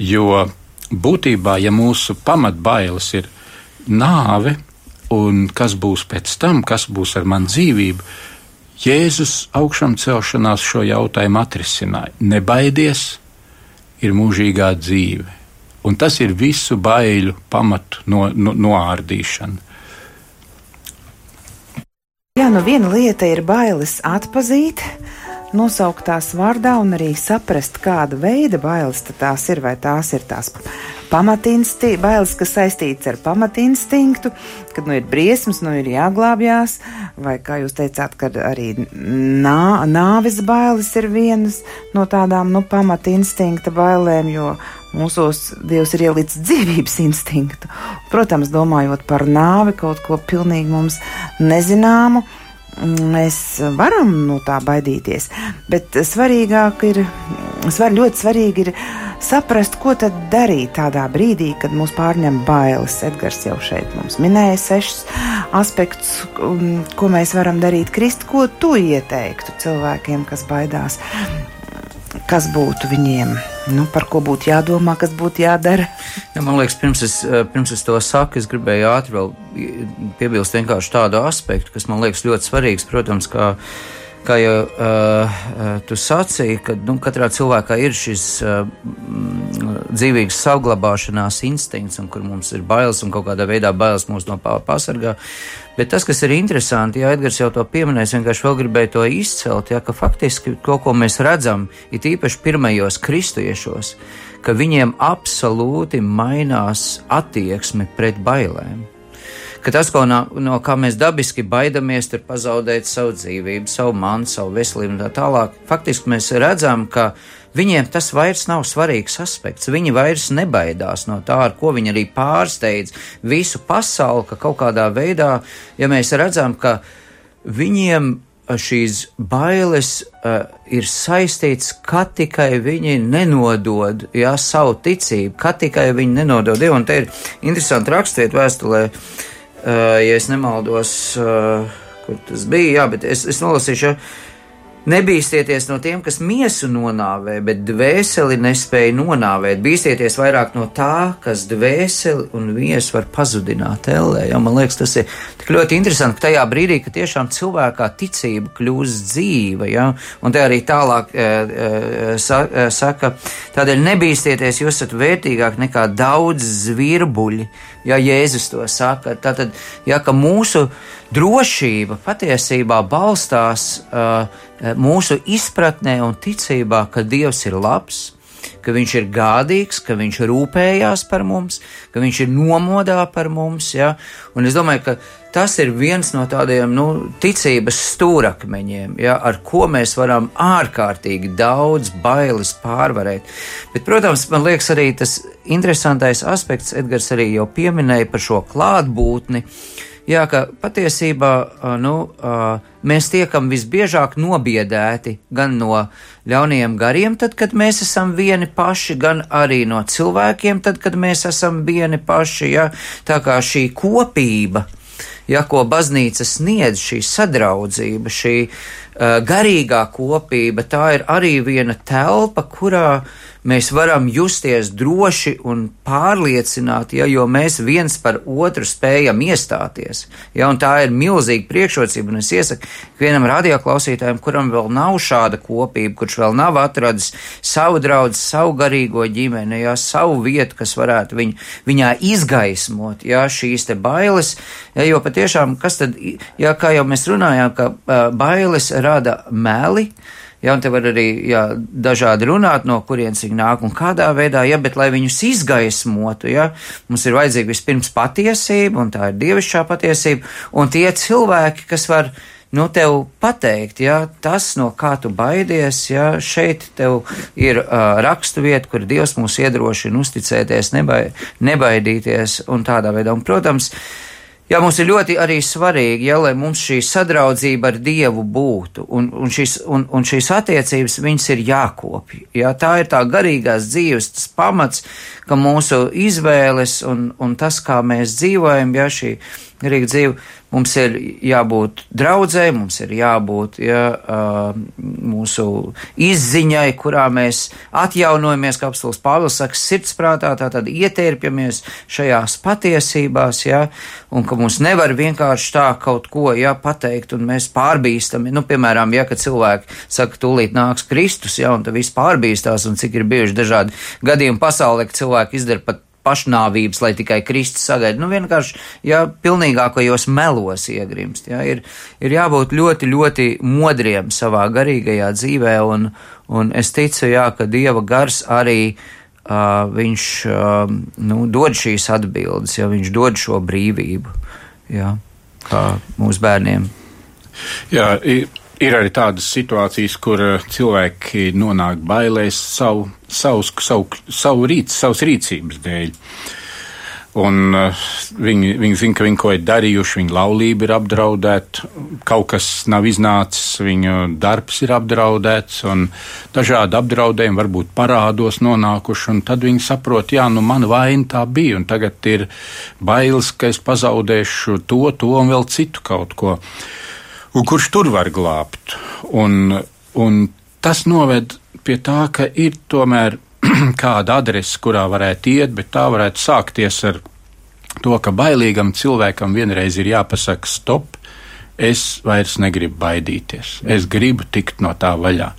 Jo būtībā, ja mūsu pamatbailes ir nāve, un kas būs pēc tam, kas būs ar manu dzīvību, Jēzus augšām celšanās šo jautājumu atrisināja. Nebaidies, ir mūžīgā dzīve. Un tas ir visu baiļu pamatu no, no, noārdīšana. Jā, nu viena lieta ir bailes atpazīt, nosaukt tās vārdā un arī saprast, kāda veida bailes tās ir, vai tās ir tās pamatinstinkts, bailes, kas saistīts ar pamatinstinktu, kad nu ir briesmas, nu ir jāglābjās, vai kā jūs teicāt, kad arī nā, nāvis bailes ir vienas no tādām, nu, pamatinstinkta bailēm, jo mūsos Dievs ir ielicis dzīvības instinktu. Protams, domājot par nāvi, kaut ko pilnīgi mums nezināmu mēs varam no tā baidīties, bet svarīgāk ir, svar, ļoti svarīgi ir saprast, ko tad darīt tādā brīdī, kad mūs pārņem bailes. Edgars jau šeit mums minēja sešus aspektus, ko mēs varam darīt. Krist, ko tu ieteiktu cilvēkiem, kas baidās? Kas būtu viņiem, nu, par ko būtu jādomā, kas būtu jādara. Ja, man liekas, pirms es, eh, pirms es to saku, es gribēju ātri piebilst tādu aspektu, kas man liekas ļoti svarīgs. Protams, kā, kā jau uh, tu sacīji, ka nu, katrā cilvēkā ir šis uh, dzīvīgas saglabāšanās instinkts, un kur mums ir bailes un kādā veidā bailes mūs no pasargā. Bet tas, kas ir interesanti, ja Edgars jau to pieminēs, vienkārši vēl gribēju to izcelt, ja, ka faktiski to, ko mēs redzam, ir īpaši pirmajos kristiešos, ka viņiem absolūti mainās attieksme pret bailēm ka tas, no, no kā mēs dabiski baidamies, ir pazaudēt savu dzīvību, savu manu, savu veselību un tā tālāk. Faktiski mēs redzam, ka Viņiem tas vairs nav svarīgs aspekts. Viņi vairs nebaidās no tā, ar ko viņi arī pārsteidz visu pasauli, ka kaut kādā veidā, ja mēs redzam, ka viņiem šīs bailes uh, ir saistīts, ka tikai viņi nenodod jā, savu ticību, ka tikai viņi nenodod Dievu. Un te ir interesanti rakstīt vēstulē, ja es nemaldos, uh, kur tas bija, jā, bet es, es nolasīšu. Nebīsties no tiem, kas miesu nonāvē, bet dvēseli nespēja nonāvēt. Bīsties vairāk no tā, kas dvēseli un miesu var pazudināt ellē. Ja, man liekas, tas ir tik ļoti interesanti, ka tajā brīdī, kad tiešām cilvēkā ticība kļūst dzīva, ja, un te arī tālāk e, e, sa, e, saka, tādēļ nebīsties, jūs esat vērtīgāk nekā daudz zvirbuļi ja Jēzus to saka. Tātad, ja mūsu drošība patiesībā balstās uh, mūsu izpratnē un ticībā, ka Dievs ir labs, ka viņš ir gādīgs, ka viņš rūpējās par mums, ka viņš ir nomodā par mums. Ja? Un es domāju, ka tas ir viens no tādiem nu, ticības stūrakmeņiem, ja? ar ko mēs varam ārkārtīgi daudz bailes pārvarēt. Bet, protams, man liekas arī tas interesantais aspekts, Edgars arī jau pieminēja par šo klātbūtni. Jā, ka patiesībā nu, mēs tiekam visbiežāk nobiedēti gan no ļauniem gariem, tad, kad mēs esam vieni paši, gan arī no cilvēkiem, tad, kad mēs esam vieni paši. Jā. Tā kā šī kopība, ja, ko baznīca sniedz, šī sadraudzība, šī uh, garīgā kopība, tā ir arī viena telpa, kurā mēs varam justies droši un pārliecināti, ja, jo mēs viens par otru spējam iestāties. Ja, tā ir milzīga priekšrocība, un es iesaku vienam radioklausītājam, kuram vēl nav šāda kopība, kurš vēl nav atradis savu draugu, savu garīgo ģimeni, ja, savu vietu, kas varētu viņu, viņā izgaismot ja, šīs bailes, ja, jo patiešām, kas tad, ja, kā jau mēs runājām, ka uh, bailes rada meli, uh, Ja, un te var arī jā, dažādi runāt, no kurienes viņi nāk un kādā veidā, ja, bet lai viņus izgaismotu, ja, mums ir vajadzīga vispirms patiesība, un tā ir dievišķā patiesība, un tie cilvēki, kas var nu, tev pateikt, ja, tas, no kā tu baidies, ja, šeit tev ir uh, rakstu vieta, kur Dievs mūs iedrošina uzticēties, nebai, nebaidīties un tādā veidā. Un, protams, uh, Jā, mums ir ļoti arī svarīgi, ja, lai mums šī sadraudzība ar Dievu būtu, un, un, šis, un, un šīs attiecības viņas ir jākopja. Jā, tā ir tā garīgās dzīves pamats, ka mūsu izvēles un, un tas, kā mēs dzīvojam, ja šī garīga dzīve, mums ir jābūt draudzē, mums ir jābūt ja, mūsu izziņai, kurā mēs atjaunojamies, kā apstults Pāvils saka, sirdsprātā, tātad ietērpjamies šajās patiesībās, ja, un ka mums nevar vienkārši tā kaut ko, ja, pateikt, un mēs pārbīstam, nu, piemēram, ja, ka cilvēki saka, tūlīt nāks Kristus, ja, un tad viss pārbīstās, un cik ir bijuši dažādi gadījumi pasaulē, ka cilvēki izdara pat pašnāvības, lai tikai Kristus sagaida. Nu, vienkārši, ja pilnīgākajos melos iegrimst, ja, ir, ir jābūt ļoti, ļoti modriem savā garīgajā dzīvē, un, un es ticu, jā, ka Dieva gars arī uh, viņš uh, nu, dod šīs atbildes, ja viņš dod šo brīvību, jā, kā mūsu bērniem. Jā, Ir arī tādas situācijas, kur eh, cilvēki nonāk bailēs savu, savu, savu, savu rīc, savas rīcības dēļ. Un uh, viņi, viņi zina, ka viņi ko ir darījuši, viņu laulība ir apdraudēta, kaut kas nav iznācis, viņu darbs ir apdraudēts, un dažādi apdraudējumi varbūt parādos nonākuši, un tad viņi saprot, jā, nu mana vaina tā bija, un tagad ir bailes, ka es pazaudēšu to, to un vēl citu kaut ko. Uh, un kurš tur var glābt. Un, un tas noved pie tā, ka ir tomēr kāda adrese, kurā varētu iet, bet tā varētu sākties ar to, ka bailīgam cilvēkam vienreiz ir jāpasaka stop, es vairs negribu baidīties, es gribu tikt no tā vaļā.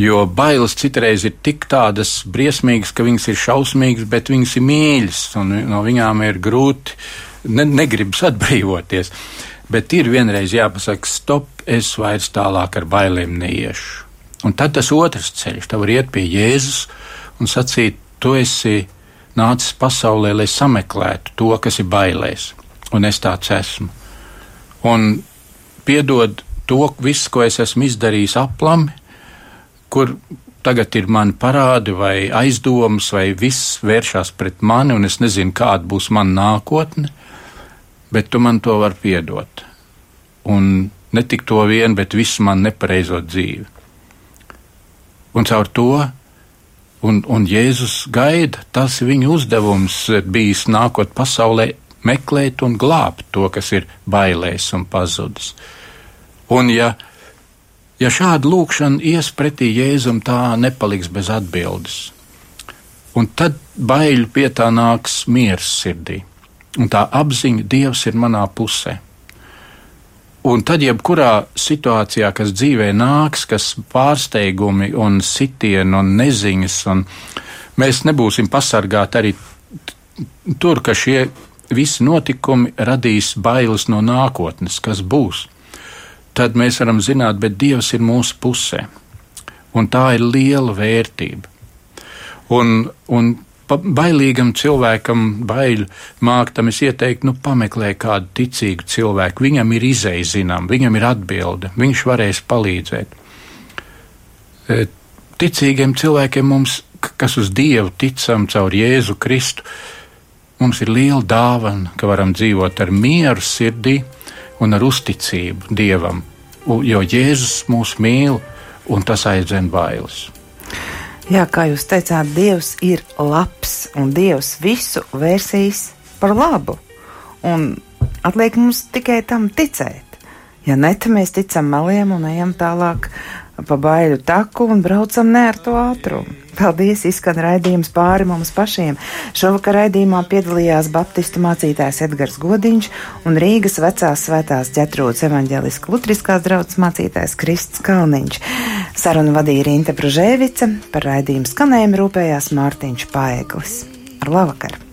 Jo bailes citreiz ir tik tādas briesmīgas, ka viņas ir šausmīgas, bet viņas ir mīļas, un no viņām ir grūti, ne, negribas atbrīvoties. Bet ir vienreiz jāpasaka, stop, es vairs tālāk ar bailēm neiešu. Un tad tas otrs ceļš, tev var iet pie Jēzus un sacīt, tu esi nācis pasaulē, lai sameklētu to, kas ir bailēs, un es tāds esmu. Un piedod to visu, ko es esmu izdarījis aplami, kur tagad ir mani parādi vai aizdomas, vai viss vēršas pret mani, un es nezinu, kāda būs mana nākotne, bet tu man to vari piedot. Un ne tik to vien, bet visu man nepareizo dzīvi. Un caur to, un, un Jēzus gaida, tas ir viņa uzdevums bijis nākot pasaulē, meklēt un glābt to, kas ir bailēs un pazudis. Un ja Ja šāda lūkšana ies pretī Jēzum, tā nepaliks bez atbildes. Un tad baiļu pietā nāks miers sirdī, un tā apziņa, Dievs ir manā pusē. Un tad, jebkurā situācijā, kas dzīvē nāks, kas pārsteigumi un sitieni un neziņas, un mēs nebūsim pasargāti arī tur, ka šie visi notikumi radīs bailes no nākotnes, kas būs tad mēs varam zināt, bet Dievs ir mūsu pusē. Un tā ir liela vērtība. Un, un bailīgam cilvēkam, baiļu māktam, es ieteiktu, nu, pameklē kādu ticīgu cilvēku. Viņam ir izēja zinām, viņam ir atbilde, viņš varēs palīdzēt. E, ticīgiem cilvēkiem mums, kas uz Dievu ticam caur Jēzu Kristu, mums ir liela dāvana, ka varam dzīvot ar mieru sirdī un ar uzticību Dievam, jo Jēzus mūs mīl un tas aizdzen bailes. Jā, kā jūs teicāt, Dievs ir labs un Dievs visu vērsīs par labu. Un atliek mums tikai tam ticēt. Ja ne, tad mēs ticam meliem un ejam tālāk pa baiļu taku un braucam ne ar to ātrumu. Paldies, izskan raidījums pāri mums pašiem. Šovakar raidījumā piedalījās Baptistu mācītājs Edgars Godiņš un Rīgas vecās svētās ģetrūdas evaņģeliska lutriskās draudzes mācītājs Krists Kalniņš. Sarunu vadīja Rīnta Bružēvica, par raidījumu skanējumu rūpējās Mārtiņš Paeglis. Ar labvakar!